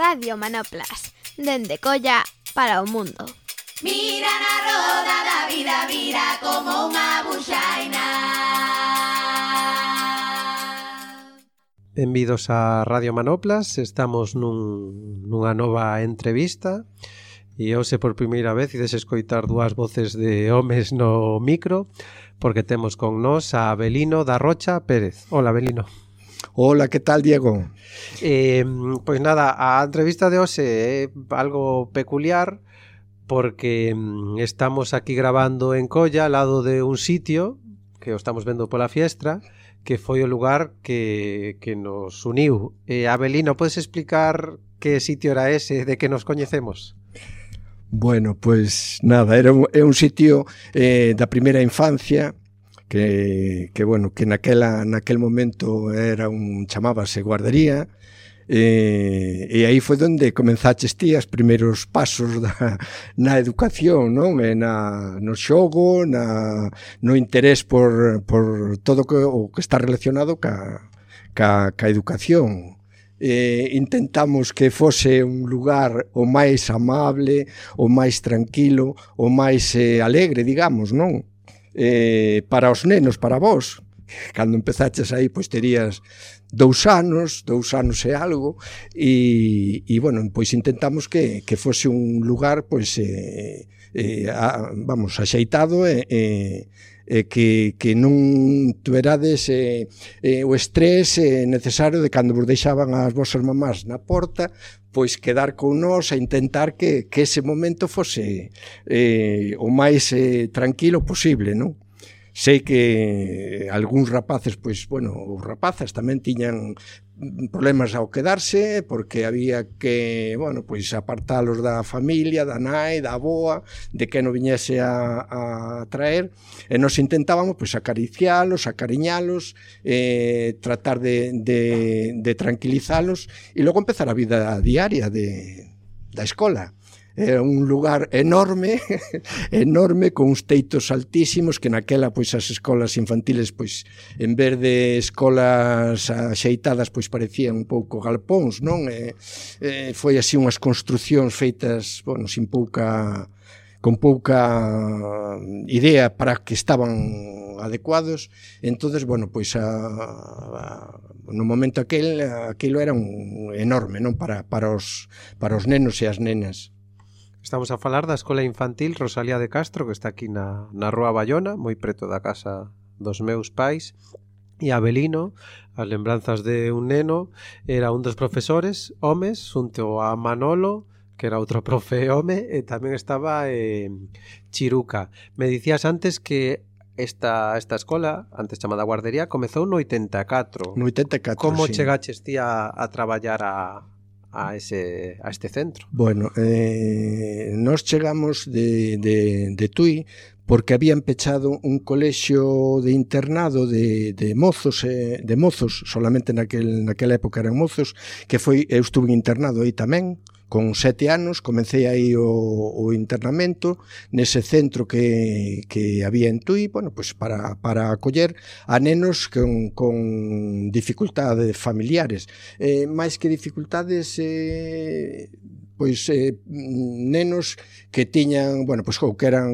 Radio Manoplas, dende Colla para o mundo. Mira na roda da vida, vira como unha buxaina. Benvidos a Radio Manoplas, estamos nun, nunha nova entrevista e hoxe por primeira vez ides escoitar dúas voces de homes no micro porque temos con nós a Abelino da Rocha Pérez. Hola, Abelino. Hola, que tal, Diego? Eh, pois nada, a entrevista de hoxe eh, é algo peculiar porque mm, estamos aquí grabando en Colla, al lado de un sitio que o estamos vendo pola fiestra, que foi o lugar que, que nos uniu. Eh, Abelino, podes explicar que sitio era ese, de que nos coñecemos? Bueno, pois nada, era un, é un sitio eh, da primeira infancia que, que bueno, que naquela, naquel momento era un chamábase guardería, E, e aí foi onde comenzaches ti as primeiros pasos da, na educación, non? E na, no xogo, na, no interés por, por todo que, o que está relacionado ca, ca, ca educación eh, intentamos que fose un lugar o máis amable, o máis tranquilo, o máis eh, alegre, digamos, non? eh, para os nenos, para vós, cando empezaches aí, pois terías dous anos, dous anos e algo, e, e bueno, pois intentamos que, que fose un lugar, pois, eh, eh, a, vamos, axeitado e, eh, eh, que, que non tuverades eh, eh, o estrés eh, necesario de cando vos deixaban as vosas mamás na porta pois quedar con nós a intentar que, que ese momento fose eh, o máis eh, tranquilo posible, non? Sei que algúns rapaces, pois, bueno, os rapazas tamén tiñan problemas ao quedarse porque había que, bueno, pois apartalos da familia, da nai, da aboa, de que non viñese a, a traer, e nos intentábamos pois acaricialos, acariñalos, eh, tratar de, de, de tranquilizalos e logo empezar a vida diaria de, da escola era un lugar enorme, enorme, con uns teitos altísimos, que naquela pois as escolas infantiles, pois en vez de escolas axeitadas, pois parecían un pouco galpóns, non? E, e foi así unhas construcións feitas, bueno, sin pouca con pouca idea para que estaban adecuados, entonces bueno, pois a, a no momento aquel aquilo era un enorme, non para para os para os nenos e as nenas. Estamos a falar da Escola Infantil Rosalía de Castro, que está aquí na, na Rúa Bayona, moi preto da casa dos meus pais, e Abelino, as lembranzas de un neno, era un dos profesores homes, xunto a Manolo, que era outro profe home, e tamén estaba eh, Chiruca. Me dicías antes que esta, esta escola, antes chamada guardería, comezou no 84. No 84, Como sí. chegaches ti a, a traballar a, a, ese, a este centro? Bueno, eh, nos chegamos de, de, de Tui porque habían pechado un colexio de internado de, de mozos, eh, de mozos, solamente naquel, naquela época eran mozos, que foi, eu estuve internado aí tamén, Con sete anos comecei aí o, o internamento nese centro que, que había en Tui, bueno, pues para, para acoller a nenos con, con dificultades familiares. Eh, máis que dificultades eh, pois eh, nenos que tiñan, bueno, pois que eran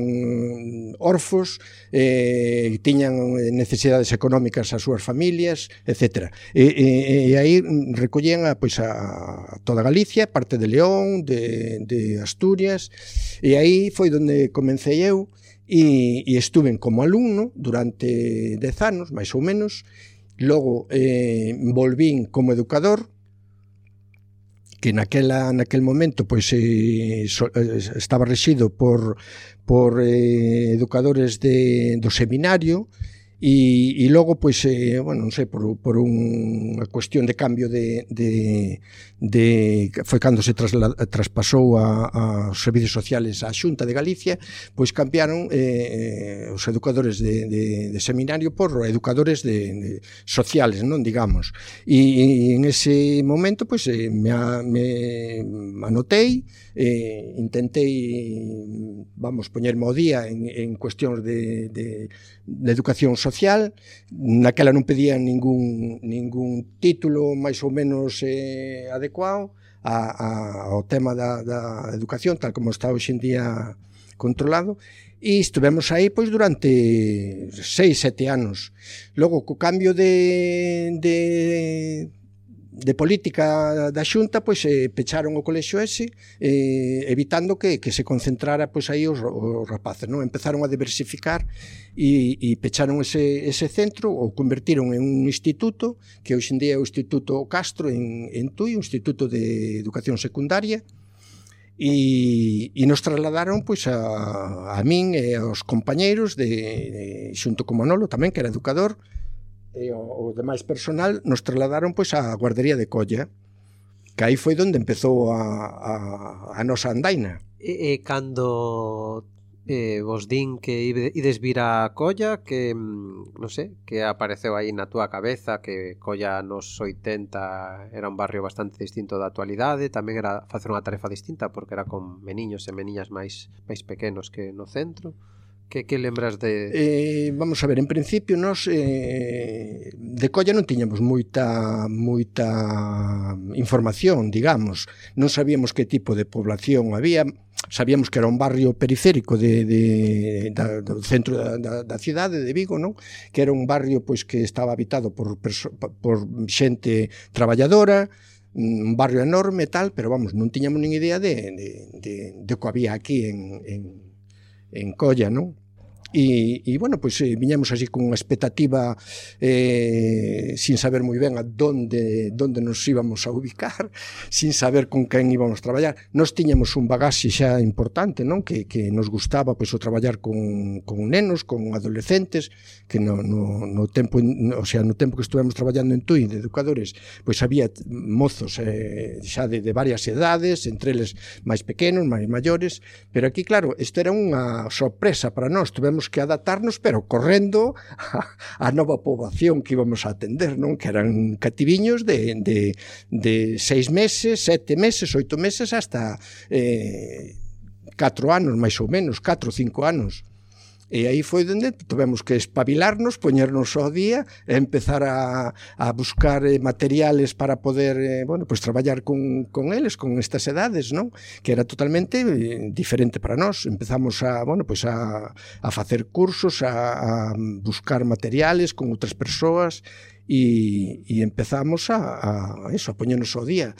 orfos, eh, tiñan necesidades económicas as súas familias, etc. E, e, e aí recollían a, pois a toda Galicia, parte de León, de, de Asturias, e aí foi onde comecei eu e, e estuve como alumno durante dez anos, máis ou menos, logo eh, volvín como educador, que naquela naquel momento pois eh, so, eh, estaba rexido por por eh, educadores de do seminario E, e logo, pois, eh, bueno, non sei, por, por unha cuestión de cambio de, de, de foi cando se trasla, traspasou a, a servicios sociales á Xunta de Galicia, pois cambiaron eh, eh, os educadores de, de, de seminario por educadores de, de sociales, non digamos. E, e en ese momento, pois, eh, me, me anotei, eh, intentei, vamos, poñerme ao día en, en cuestións de, de, de educación social, naquela non pedían ningún, ningún título máis ou menos eh, adecuado a, a, ao tema da, da educación, tal como está hoxe en día controlado, e estivemos aí pois durante 6, 7 anos. Logo, co cambio de, de de política da Xunta pois eh, pecharon o colexio ese eh, evitando que, que se concentrara pois aí os, os rapaces, non? Empezaron a diversificar e, e pecharon ese, ese centro ou convertiron en un instituto que hoxe en día é o Instituto Castro en, en Tui, un instituto de educación secundaria e, e nos trasladaron pois a, a min e aos compañeiros de, de xunto con Manolo tamén que era educador e o, o demais personal nos trasladaron pois á guardería de Colla que aí foi onde empezou a, a, a nosa andaina. E, e cando eh, vos din que ides vir a Colla que, mm, non sei, que apareceu aí na túa cabeza que Colla nos 80 era un barrio bastante distinto da actualidade tamén era facer unha tarefa distinta porque era con meniños e meniñas máis máis pequenos que no centro. Que, que lembras de... Eh, vamos a ver, en principio nos eh, de colla non tiñamos moita moita información, digamos. Non sabíamos que tipo de población había, sabíamos que era un barrio periférico de, de, da, do centro da, da, da cidade de Vigo, non? Que era un barrio pois que estaba habitado por, por xente traballadora, un barrio enorme e tal, pero vamos, non tiñamos nin idea de, de, de, de co había aquí en, en, en Colla, non? e, e bueno, pois eh, viñamos así con unha expectativa eh, sin saber moi ben a donde, donde nos íbamos a ubicar, sin saber con quen íbamos a traballar. Nos tiñamos un bagaxe xa importante, non? Que, que nos gustaba pois, o traballar con, con nenos, con adolescentes, que no, no, no tempo, no, o sea, no tempo que estuvemos traballando en TUI de educadores, pois había mozos eh, xa de, de varias edades, entre eles máis pequenos, máis maiores, pero aquí, claro, isto era unha sorpresa para nós, tivemos tivemos que adaptarnos, pero correndo a, a nova poboación que íbamos a atender, non? Que eran cativiños de, de, de seis meses, sete meses, oito meses, hasta eh, catro anos, máis ou menos, catro, cinco anos. E aí foi dende tivemos que espabilarnos, poñernos ao día e empezar a, a buscar eh, materiales para poder eh, bueno, pues, traballar con, con eles, con estas edades, non? que era totalmente eh, diferente para nós. Empezamos a, bueno, pues a, a facer cursos, a, a buscar materiales con outras persoas e, e empezamos a, a, eso, a poñernos ao día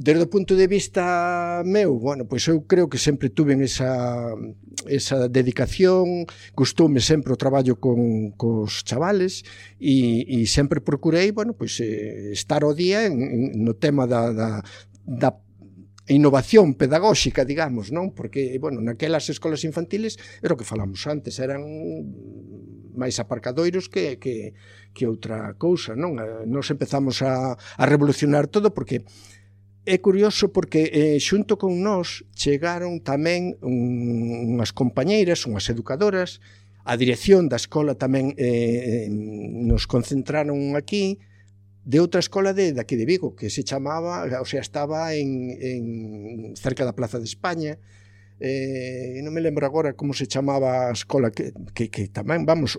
Desde o punto de vista meu, bueno, pois eu creo que sempre tuven esa, esa dedicación, gustoume sempre o traballo con, cos chavales e, e sempre procurei, bueno, pois eh, estar ao día en, en, no tema da, da, da innovación pedagóxica, digamos, non? Porque, bueno, naquelas escolas infantiles era o que falamos antes, eran máis aparcadoiros que, que, que outra cousa, non? Eh, nos empezamos a, a revolucionar todo porque é curioso porque eh, xunto con nós chegaron tamén un, unhas compañeiras, unhas educadoras, a dirección da escola tamén eh, nos concentraron aquí, de outra escola de daqui de Vigo que se chamaba, o sea, estaba en, en cerca da Plaza de España, eh, non me lembro agora como se chamaba a escola que, que, que tamén, vamos,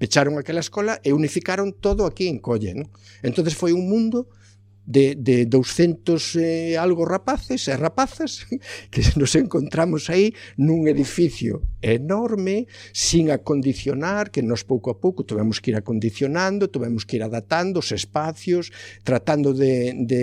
pecharon aquela escola e unificaron todo aquí en Colle, non? entonces foi un mundo de, de 200 eh, algo rapaces e rapazas que nos encontramos aí nun edificio enorme, sin acondicionar, que nos pouco a pouco tivemos que ir acondicionando, tivemos que ir adaptando os espacios, tratando de, de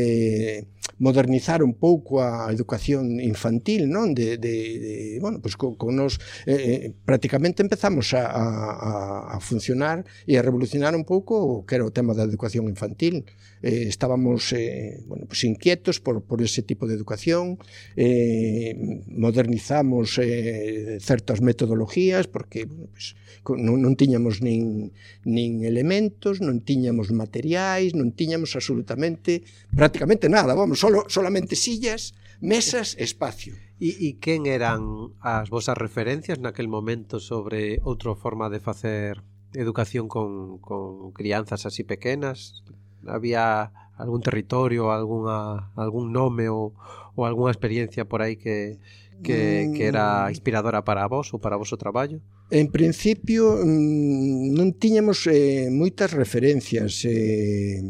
modernizar un pouco a educación infantil, non? De, de, de bueno, pois pues, con nos eh, eh prácticamente empezamos a, a, a funcionar e a revolucionar un pouco o que era o tema da educación infantil. Eh, estábamos eh, bueno, pues inquietos por, por ese tipo de educación, eh, modernizamos eh, certas metodologías porque bueno, pois, pues, non, non tiñamos nin, nin elementos, non tiñamos materiais, non tiñamos absolutamente prácticamente nada, vamos, solo, solamente sillas, mesas e espacio. E, e quen eran as vosas referencias naquel momento sobre outra forma de facer educación con, con crianzas así pequenas? Había algún territorio, alguna, algún nome ou, ou algunha experiencia por aí que, que, que era mm. inspiradora para vos ou para vos o traballo? En principio mm, non tiñamos eh, moitas referencias eh,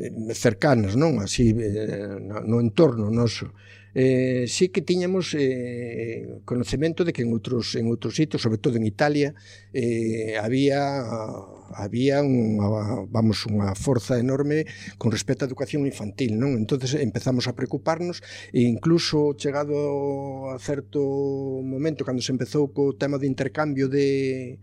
Eh, cercanas, non? Así, eh, no, no entorno noso. Eh, sí que tiñamos eh, conocemento de que en outros en outros sitios, sobre todo en Italia, eh, había había unha, vamos, unha forza enorme con respecto á educación infantil, non? Entonces empezamos a preocuparnos e incluso chegado a certo momento cando se empezou co tema de intercambio de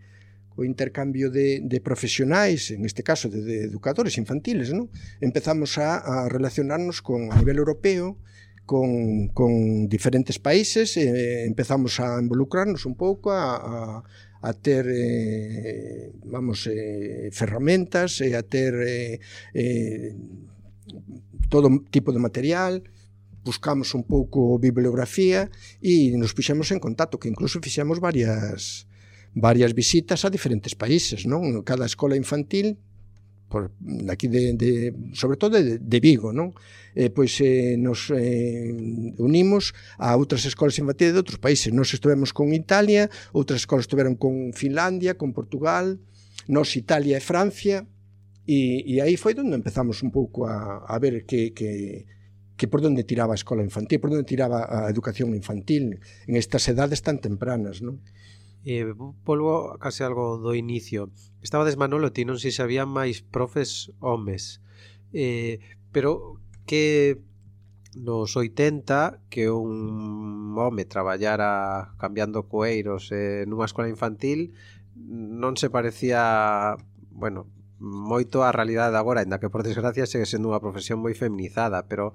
o intercambio de, de profesionais, en este caso de, de educadores infantiles, non? empezamos a, a relacionarnos con a nivel europeo, con, con diferentes países, eh, empezamos a involucrarnos un pouco, a, a, a ter eh, vamos, eh, ferramentas, eh, a ter eh, eh, todo tipo de material, buscamos un pouco bibliografía e nos fixemos en contacto, que incluso fixemos varias varias visitas a diferentes países, non? Cada escola infantil por aquí de, de sobre todo de, de Vigo, non? Eh, pois eh, nos eh, unimos a outras escolas infantiles de outros países. Nos estivemos con Italia, outras escolas estiveron con Finlandia, con Portugal, nos Italia e Francia, e, e aí foi onde empezamos un pouco a, a ver que, que, que por onde tiraba a escola infantil, por onde tiraba a educación infantil en estas edades tan tempranas, non? eh, volvo case algo do inicio. Estabades Manolo ti non sei se había máis profes homes. Eh, pero que nos 80 que un home traballara cambiando coeiros eh, nunha escola infantil non se parecía bueno, moito a realidade de agora, ainda que por desgracia segue sendo unha profesión moi feminizada, pero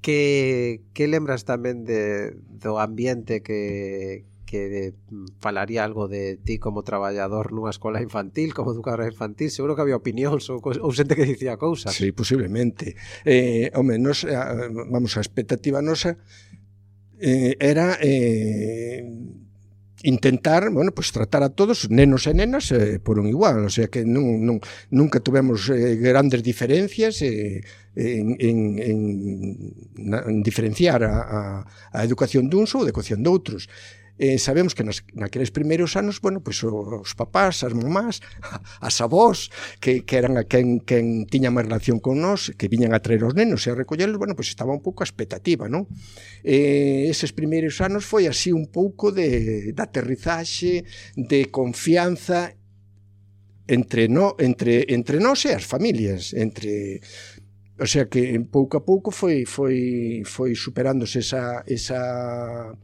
que, que lembras tamén de, do ambiente que, que mm, falaría algo de ti como traballador nunha escola infantil, como educadora infantil, seguro que había opinións ou, ou xente que dicía cousas. Sí, posiblemente. Eh, home, nos, eh, vamos, a expectativa nosa eh, era eh, intentar, bueno, pues tratar a todos, nenos e nenas, eh, por un igual, o sea que non, non, nunca tuvemos eh, grandes diferencias eh, en, en, en, en diferenciar a, a, a educación duns ou a educación doutros eh, sabemos que nas, naqueles primeiros anos, bueno, pois os papás, as mamás, as avós, que, que eran a quen, quen tiña máis relación con nós, que viñan a traer os nenos e a recollelos, bueno, pois estaba un pouco a expectativa, non? Eh, eses primeiros anos foi así un pouco de, de aterrizaxe, de confianza entre, no, entre, entre nós e as familias, entre o sea que pouco a pouco foi foi foi superándose esa esa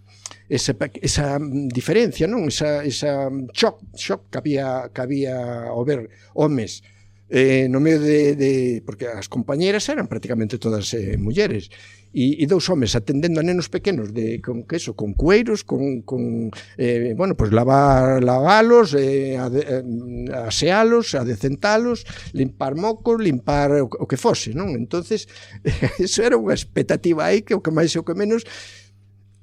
esa, esa diferencia, non? Esa, esa mm, shock, shock que había, que había ao ver homes eh, no medio de, de... Porque as compañeras eran prácticamente todas eh, mulleres e, e dous homes atendendo a nenos pequenos de, con que eso, con cueiros, con, con eh, bueno, pues lavar, lavalos, eh, ade, eh, asealos, adecentalos, limpar mocos, limpar o, o que fose, non? Entonces, eso era unha expectativa aí que o que máis e o que menos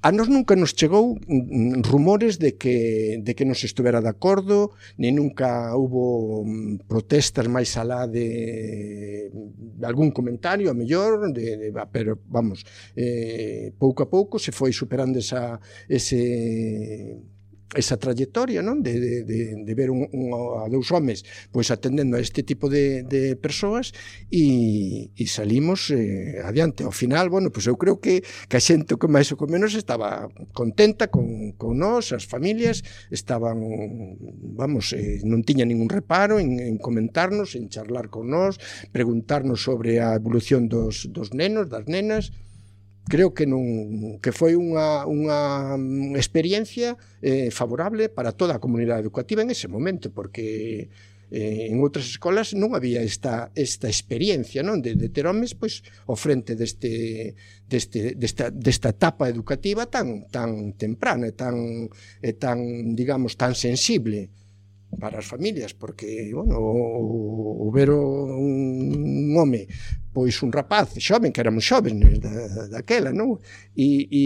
A nos nunca nos chegou rumores de que, de que nos estuvera de acordo, ni nunca hubo mm, protestas máis alá de, de algún comentario, a mellor, de, de, pero vamos, eh, pouco a pouco se foi superando esa, ese, esa trayectoria non de, de, de, de ver un, un, a dous homes pois atendendo a este tipo de, de persoas e, e salimos eh, adiante. Ao final, bueno, pois eu creo que, que a xente que máis ou que menos estaba contenta con, con nós, as familias estaban, vamos, eh, non tiña ningún reparo en, en comentarnos, en charlar con nós, preguntarnos sobre a evolución dos, dos nenos, das nenas, creo que non que foi unha unha experiencia eh favorable para toda a comunidade educativa en ese momento porque eh, en outras escolas non había esta esta experiencia, non, de, de ter homes pois ao frente deste deste desta desta etapa educativa tan tan temprana e tan e tan, digamos, tan sensible para as familias, porque, bueno, o, o ver un, un home pois un rapaz xoven, que éramos xóvenes eh, da, daquela, non? E, e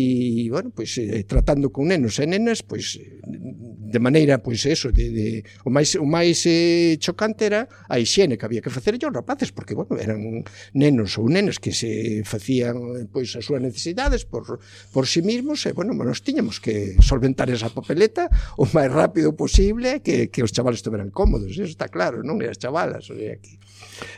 bueno, pois eh, tratando con nenos e nenas, pois eh, de maneira, pois eso, de, de o máis o máis eh, chocante era a higiene que había que facer aos rapaces, porque bueno, eran nenos ou nenas que se facían pois as súas necesidades por por si sí mismos, e bueno, nos tiñamos que solventar esa papeleta o máis rápido posible que que os chavales estuveran cómodos, eso está claro, non? E as chavalas, o sea, que...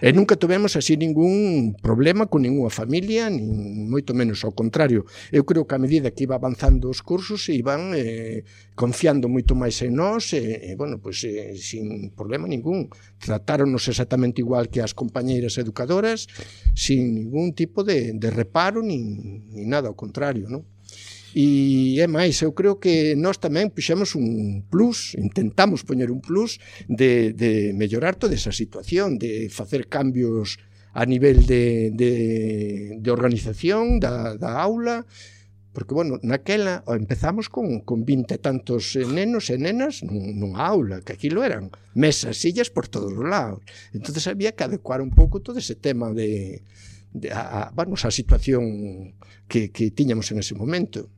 E nunca tivemos así ningún ningún problema con ninguna familia, nin moito menos ao contrario. Eu creo que a medida que iba avanzando os cursos iban eh, confiando moito máis en nós, e, eh, bueno, pois eh, sin problema ningún. Tratáronos exactamente igual que as compañeiras educadoras, sin ningún tipo de, de reparo nin, nin nada ao contrario, non? E é máis, eu creo que nós tamén puxemos un plus, intentamos poñer un plus de, de mellorar toda esa situación, de facer cambios a nivel de, de, de organización da, da aula, porque, bueno, naquela empezamos con, con 20 e tantos eh, nenos e nenas nun, nunha aula, que aquilo eran mesas, sillas por todos os lados. entonces había que adecuar un pouco todo ese tema de, de a, a, vamos, a situación que, que tiñamos en ese momento.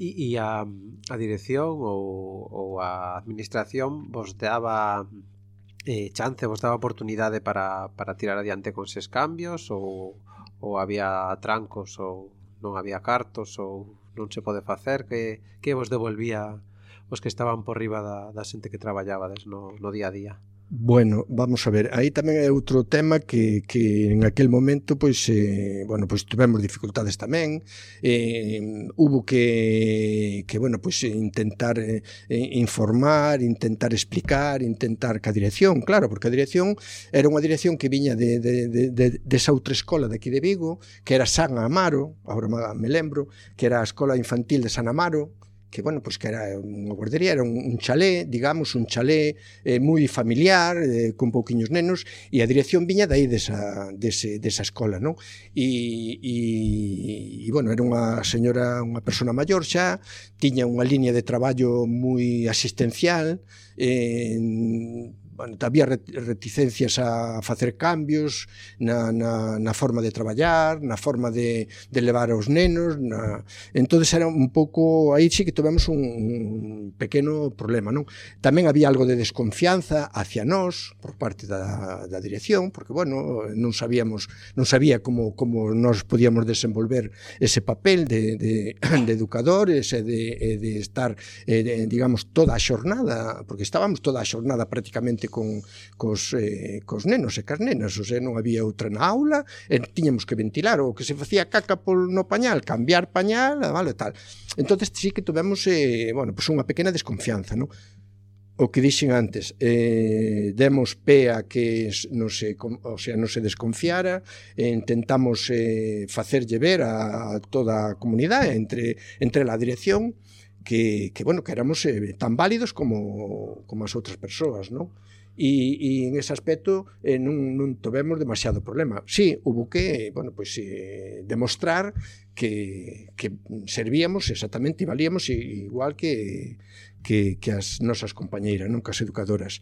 E, e a, a dirección ou, ou a administración vos daba eh, chance vos daba oportunidade para, para tirar adiante con ses cambios ou, ou había trancos ou non había cartos ou non se pode facer? Que, que vos devolvía os que estaban por riba da, da xente que traballabades no, no día a día? Bueno, vamos a ver, aí tamén é outro tema que, que en aquel momento pois eh, bueno, pois tivemos dificultades tamén. Eh, hubo que que bueno, pois intentar eh, informar, intentar explicar, intentar ca dirección, claro, porque a dirección era unha dirección que viña de de de de desa outra escola de aquí de Vigo, que era San Amaro, agora me lembro, que era a escola infantil de San Amaro, que bueno, pois pues que era unha guardería, era un, un chalé, digamos, un chalé eh, moi familiar, eh, con pouquiños nenos, e a dirección viña dai desa, dese, desa escola, non? E, e, e, bueno, era unha señora, unha persona maior xa, tiña unha liña de traballo moi asistencial, eh, bueno, había reticencias a facer cambios na, na, na forma de traballar, na forma de, de levar aos nenos, na... entonces era un pouco, aí sí que tivemos un, un pequeno problema, non? Tamén había algo de desconfianza hacia nós por parte da, da dirección, porque bueno, non sabíamos, non sabía como como nós podíamos desenvolver ese papel de de de educadores e de de estar eh, de, digamos toda a xornada, porque estábamos toda a xornada prácticamente con, cos, eh, cos nenos e cas nenas, o sea, non había outra na aula, e tiñamos que ventilar, o que se facía caca pol no pañal, cambiar pañal, ah, vale, tal. entonces sí que tuvemos, eh, bueno, pues unha pequena desconfianza, non? o que dixen antes, eh, demos pé a que non se, o sea, non se desconfiara, eh, intentamos eh, facerlle ver a, a toda a comunidade, entre, entre la dirección, que, que bueno, que éramos eh, tan válidos como, como as outras persoas, non? e, e en ese aspecto eh, non, non tovemos demasiado problema. Si, sí, hubo que, bueno, pues, eh, demostrar que, que servíamos exactamente e valíamos igual que, que, que as nosas compañeiras, non que as educadoras.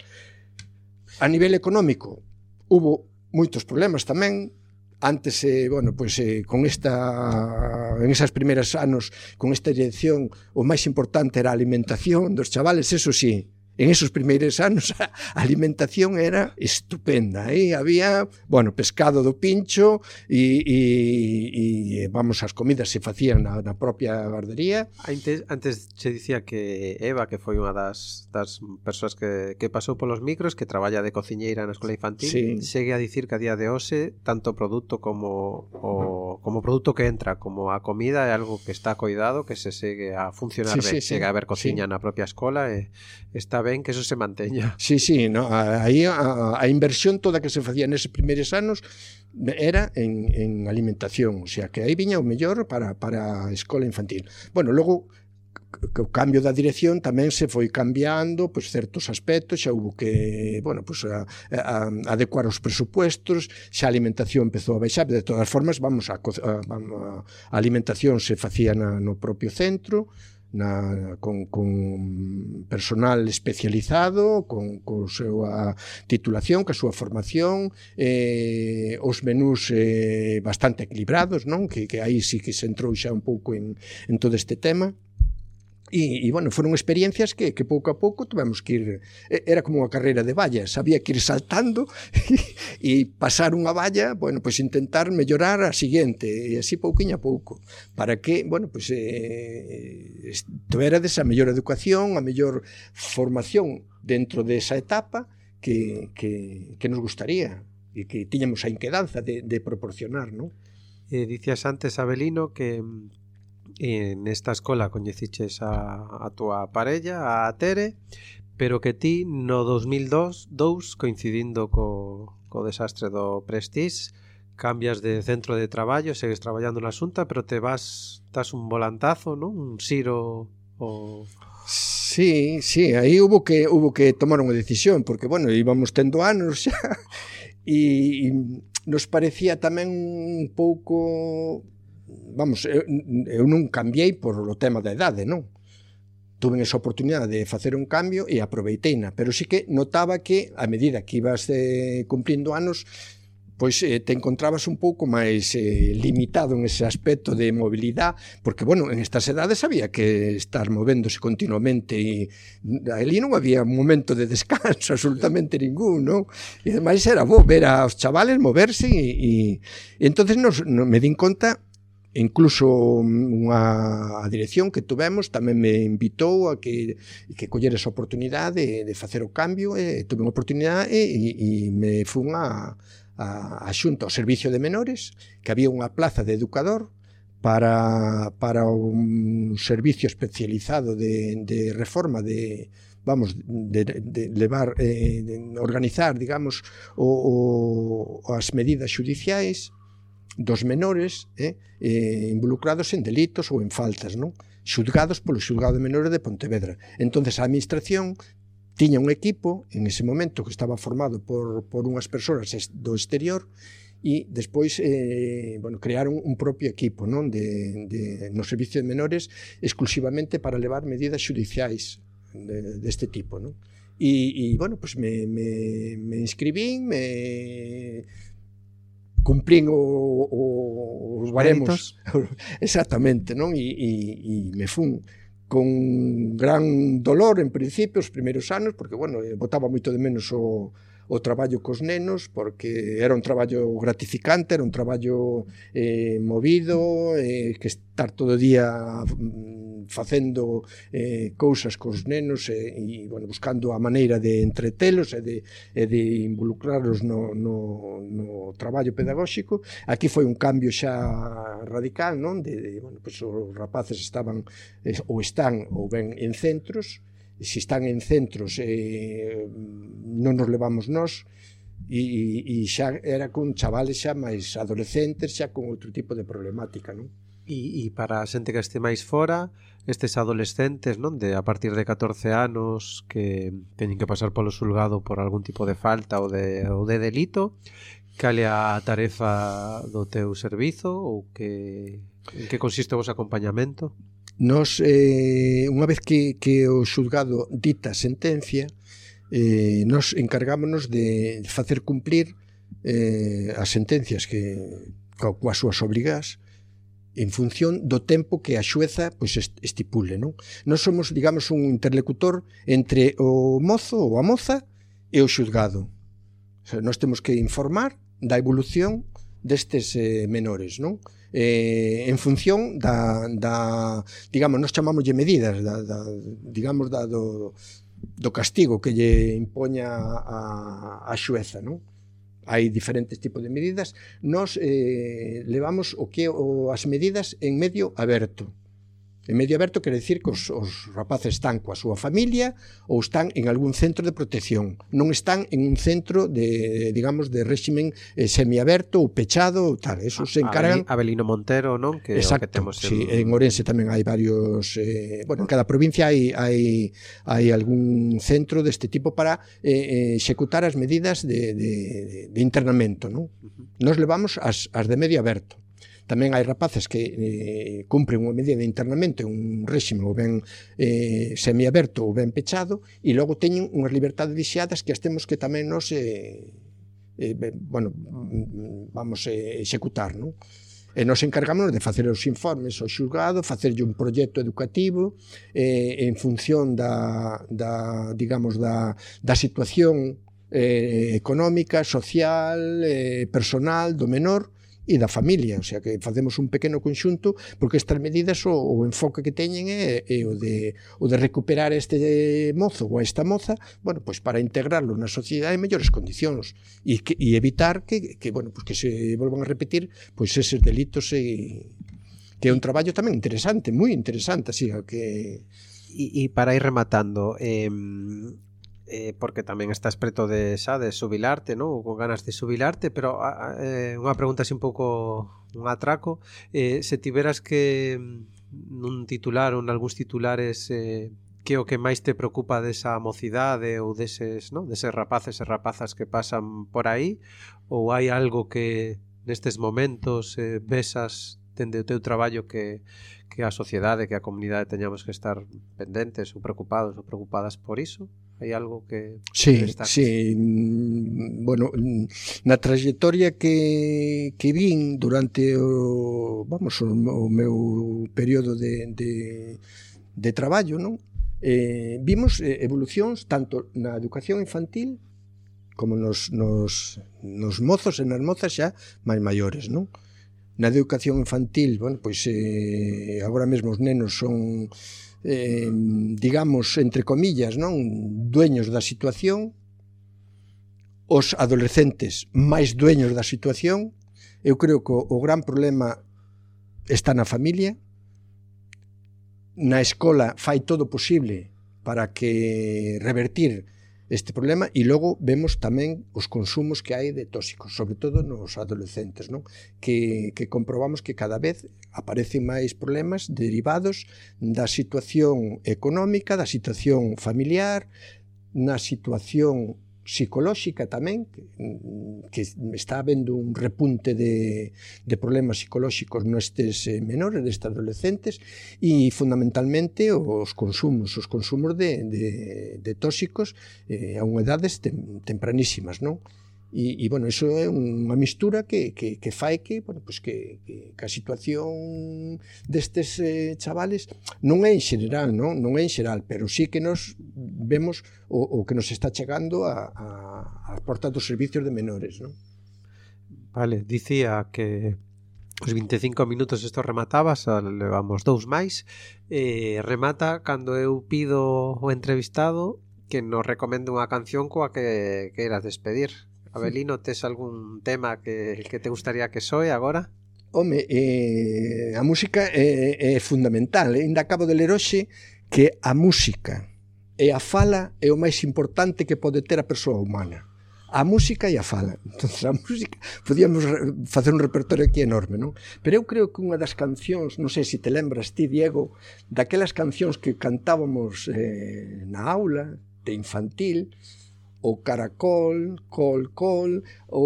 A nivel económico, hubo moitos problemas tamén, antes eh, bueno, pues, eh, con esta en esas primeras anos con esta dirección o máis importante era a alimentación dos chavales, eso sí, en esos primeiros anos a alimentación era estupenda, e había, bueno, pescado do pincho e, e, e vamos, as comidas se facían na, na propia guardería. Antes, antes se dicía que Eva, que foi unha das, das persoas que, que pasou polos micros, que traballa de cociñeira na escola infantil, sí. segue a dicir que a día de hoxe tanto produto como o, como produto que entra, como a comida é algo que está coidado, que se segue a funcionar sí, ben, sí, sí. a haber cociña sí. na propia escola e está ben que eso se manteña. Sí, sí, no, aí a, a, inversión toda que se facía neses primeiros anos era en, en alimentación, o sea, que aí viña o mellor para, para a escola infantil. Bueno, logo que o cambio da dirección tamén se foi cambiando pois certos aspectos, xa hubo que, bueno, pois a, a, a adecuar os presupuestos, xa a alimentación empezou a baixar, de todas formas vamos a, a, a alimentación se facía na, no propio centro, na, con, con personal especializado, con, con súa titulación, ca súa formación, eh, os menús eh, bastante equilibrados, non? Que, que aí sí que se entrou xa un pouco en, en todo este tema. E, e bueno, foron experiencias que, que pouco a pouco tivemos que ir era como unha carreira de vallas, había que ir saltando e, e pasar unha valla, bueno, pois intentar mellorar a seguinte, e así pouquiño a pouco, para que, bueno, pois eh, tuverades a mellor educación, a mellor formación dentro desa etapa que, que, que nos gustaría e que tiñamos a inquedanza de, de proporcionar, non? Eh, dicías antes, Abelino, que mm, e nesta escola coñeciches a, a túa parella, a Tere, pero que ti no 2002 dous, coincidindo co, co desastre do Prestige, cambias de centro de traballo, segues traballando na Xunta, pero te vas, das un volantazo, non? Un xiro o... Sí, sí, aí hubo que hubo que tomar unha decisión, porque bueno, íbamos tendo anos xa e, e nos parecía tamén un pouco vamos, eu, eu non cambiei por o tema da idade, non? Tuve esa oportunidade de facer un cambio e aproveiteina, pero sí que notaba que a medida que ibas eh, cumplindo anos, pois eh, te encontrabas un pouco máis eh, limitado en ese aspecto de mobilidade, porque, bueno, en estas edades había que estar movéndose continuamente e ali non había un momento de descanso absolutamente ningún, non? E ademais era bo ver aos chavales moverse e, e, e entonces nos, nos, me din conta Incluso mm, unha dirección que tuvemos tamén me invitou a que, que coller esa oportunidade de, de facer o cambio, e tuve unha oportunidade e, e me fun a, a, a xunta ao servicio de menores, que había unha plaza de educador para, para un servicio especializado de, de reforma de, vamos, de, de levar, eh, de organizar, digamos, o, o, as medidas xudiciais dos menores eh, eh, involucrados en delitos ou en faltas, non? xudgados polo xulgado de menores de Pontevedra. Entonces a administración tiña un equipo en ese momento que estaba formado por, por unhas persoas do exterior e despois eh, bueno, crearon un propio equipo non de, de, no servicio de menores exclusivamente para levar medidas judiciais deste de, de tipo. Non? E, e bueno, pues me, me, me inscribín, me cumplín o, o, os baremos. Exactamente, non? E, e, e me fun con gran dolor en principio os primeiros anos, porque, bueno, eh, botaba moito de menos o, o traballo cos nenos porque era un traballo gratificante, era un traballo eh, movido, eh, que estar todo o día mm, facendo eh, cousas cos nenos e, e bueno, buscando a maneira de entretelos e de, e de involucrarlos no, no, no traballo pedagóxico. Aquí foi un cambio xa radical, non? De, de bueno, pues, os rapaces estaban eh, ou están ou ben en centros, e se están en centros eh, non nos levamos nós, e, e xa era con chavales xa máis adolescentes, xa con outro tipo de problemática, non? E, e para a xente que este máis fora, estes adolescentes, non, de a partir de 14 anos que teñen que pasar polo xulgado por algún tipo de falta ou de ou de delito, cale a tarefa do teu servizo ou que en que consiste o vos acompañamento? Nos, eh, unha vez que, que o xulgado dita sentencia, eh, nos encargámonos de facer cumplir eh, as sentencias que coas súas obrigas en función do tempo que a xueza pois estipule, non? Nós somos, digamos, un interlocutor entre o mozo ou a moza e o xuzgado. O sea, nós temos que informar da evolución destes eh, menores, non? Eh, en función da, da digamos, nós chamámoslle medidas, da, da, digamos, da, do, do castigo que lle impoña a, a xueza, non? hai diferentes tipos de medidas, nos eh, levamos o que o, as medidas en medio aberto. En medio aberto quere dicir que os, os rapaces están coa súa familia ou están en algún centro de protección. Non están en un centro de, digamos, de réximen eh, semiaberto ou pechado ou tal. Eso se encargan... Abelino Montero, non? Que Exacto, que temos en... Sí, en Orense tamén hai varios... Eh, bueno, en cada provincia hai, hai, hai algún centro deste tipo para eh, eh executar as medidas de, de, de internamento. Non? Nos levamos as, as de medio aberto Tamén hai rapaces que eh, cumpren unha medida de internamento en un réxime ou ben eh, semiaberto ou ben pechado e logo teñen unhas libertades vixiadas que as temos que tamén nos eh, eh, bueno, vamos eh, executar, non? e nos encargámonos de facer os informes ao xulgado, facerlle un proxecto educativo eh, en función da, da digamos da, da situación eh, económica, social, eh, personal do menor e da familia, o sea que facemos un pequeno conxunto porque estas medidas o, o enfoque que teñen é, é o de o de recuperar este mozo ou esta moza, bueno, pois para integrarlo na sociedade en mellores condicións e, que, e evitar que, que bueno, pois que se volvan a repetir pois eses delitos e, que é un traballo tamén interesante, moi interesante, así que E, e para ir rematando, eh, eh, porque tamén estás preto de xa de subilarte, non? Con ganas de subilarte, pero eh, unha pregunta así un pouco un atraco, eh, se tiveras que mm, nun titular ou nalgúns titulares eh, que o que máis te preocupa desa mocidade ou deses, non? deses rapaces e rapazas que pasan por aí ou hai algo que nestes momentos eh, besas dende o teu traballo que, que a sociedade, que a comunidade teñamos que estar pendentes ou preocupados ou preocupadas por iso? Hai algo que Sí, destaques? sí. Mm, bueno, mm, na trayectoria que, que vin durante o, vamos, o, o meu período de, de, de traballo, non? Eh, vimos eh, evolucións tanto na educación infantil como nos, nos, nos mozos e nas mozas xa máis maiores, non? Na educación infantil, bueno, pois eh, agora mesmo os nenos son eh, digamos, entre comillas, non dueños da situación, os adolescentes máis dueños da situación, eu creo que o gran problema está na familia, na escola fai todo posible para que revertir este problema e logo vemos tamén os consumos que hai de tóxicos, sobre todo nos adolescentes, non? Que, que comprobamos que cada vez aparecen máis problemas derivados da situación económica, da situación familiar, na situación psicolóxica tamén, que, que está habendo un repunte de, de problemas psicolóxicos nestes eh, menores, destes adolescentes, e fundamentalmente os consumos, os consumos de, de, de tóxicos eh, a unha edades tem, tempranísimas, non? E, e bueno, iso é unha mistura que, que, que fai que, bueno, pues que, que, que a situación destes eh, chavales non é en xeral, non, non é en xeral, pero sí que nos vemos o, o que nos está chegando a, a, a portas dos servicios de menores, non? Vale, dicía que os 25 minutos isto remataba, xa levamos dous máis, eh, remata cando eu pido o entrevistado que nos recomende unha canción coa que queiras despedir. Abelino, tes algún tema que, que te gustaría que soe agora? Home, eh, a música é, é fundamental. Eh? Ainda acabo de ler hoxe que a música e a fala é o máis importante que pode ter a persoa humana. A música e a fala. Entonces, a música, podíamos facer un repertorio aquí enorme, non? Pero eu creo que unha das cancións, non sei se te lembras ti, Diego, daquelas cancións que cantábamos eh, na aula de infantil, o caracol, col, col, o,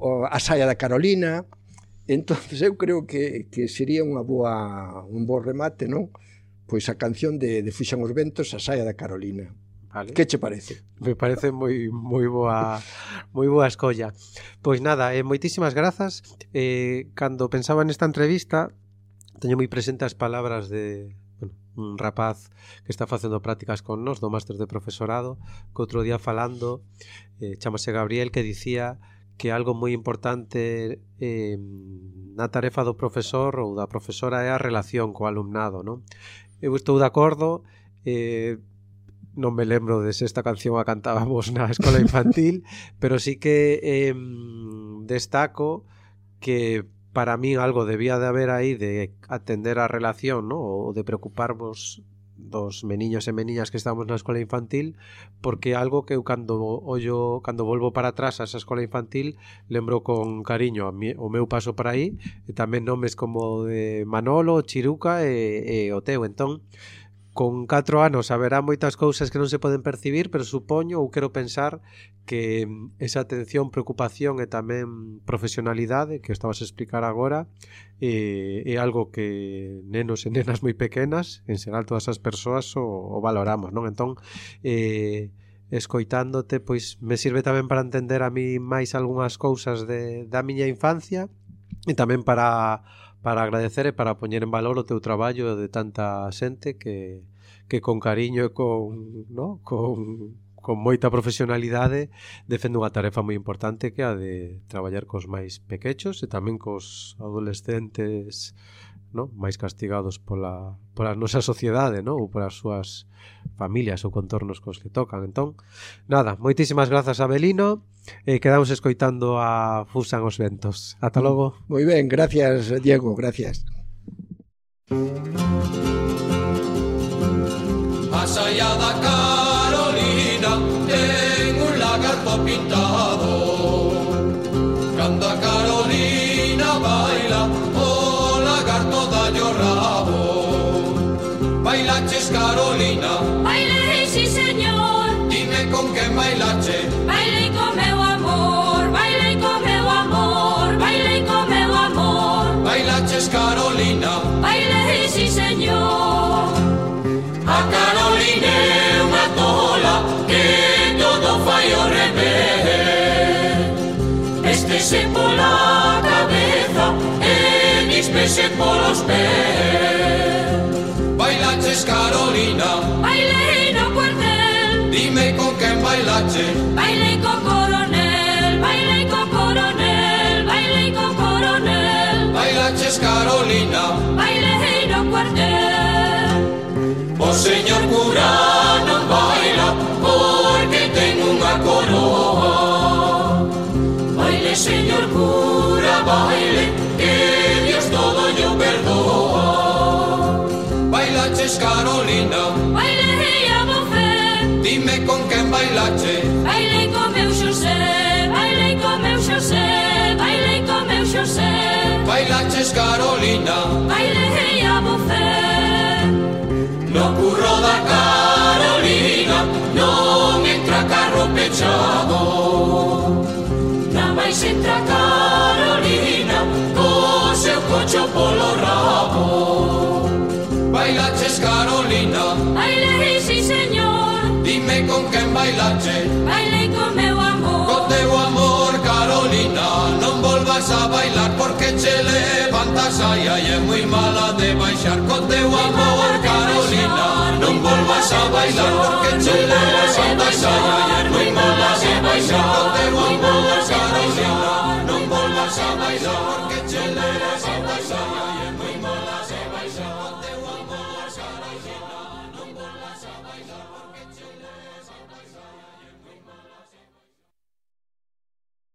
o a saia da Carolina. Entonces eu creo que, que sería unha boa, un bo remate, non? Pois a canción de, de Fuxan os Ventos, a saia da Carolina. Vale. Que che parece? Me parece moi moi boa moi boa escolla. Pois nada, eh, moitísimas grazas. Eh, cando pensaba nesta entrevista, teño moi presente as palabras de un rapaz que está facendo prácticas con nós do máster de profesorado que outro día falando eh, chamase Gabriel que dicía que algo moi importante eh, na tarefa do profesor ou da profesora é a relación co alumnado non? eu estou de acordo eh, non me lembro de se esta canción a cantábamos na escola infantil, pero sí que eh, destaco que para min algo debía de haber aí de atender a relación, ¿no? ou de preocuparvos dos meniños e meniñas que estamos na escola infantil porque algo que eu cando ollo cando volvo para atrás a esa escola infantil lembro con cariño a mi, o meu paso para aí e tamén nomes como de Manolo, Chiruca eh, eh, e, e o teu entón con 4 anos haberá moitas cousas que non se poden percibir, pero supoño ou quero pensar que mm, esa atención, preocupación e tamén profesionalidade que estabas a explicar agora é, é algo que nenos e nenas moi pequenas, en xeral todas as persoas o, o valoramos, non? Entón, eh, escoitándote, pois me sirve tamén para entender a mí máis algunhas cousas de, da miña infancia e tamén para para agradecer e para poñer en valor o teu traballo de tanta xente que, que con cariño e con, no? con, con moita profesionalidade defende unha tarefa moi importante que a de traballar cos máis pequechos e tamén cos adolescentes no? máis castigados pola, pola nosa sociedade no? ou polas súas familias ou contornos cos que tocan entón, nada, moitísimas grazas a Belino E quedamos escoitando a Fusan os Ventos. Ata mm. logo. Moi ben, gracias, Diego, gracias. Más allá da casa. por. Bailaches Carolina, bailé en un. Dime con quién bailache. Bailé con coronel, bailé con coronel, bailé con coronel. Bailaches Carolina, bailé en un. O oh, señor cura no baila porque tengo una corona. Baile señor cura. bailaches, Carolina? Bailei a bofé Dime con quen bailache Bailei con meu Xosé Bailei con meu Xosé Bailei con meu Xosé Bailaches, Carolina. Bailei a bofé No curro da Carolina Non entra carro pechado. Na máis entra Carolina Co seu cocho polo rabo bailaches Carolina. Bailei, sí, señor. Dime con quen bailache. Bailei con meu amor. Con teu amor, Carolina. Non volvas a bailar porque che levantas. Ai, ai, é moi mala de baixar Con teu amor, Carolina. Non volvas a bailar porque che levantas. Ai, ai, é moi mala de baixar Con teu amor,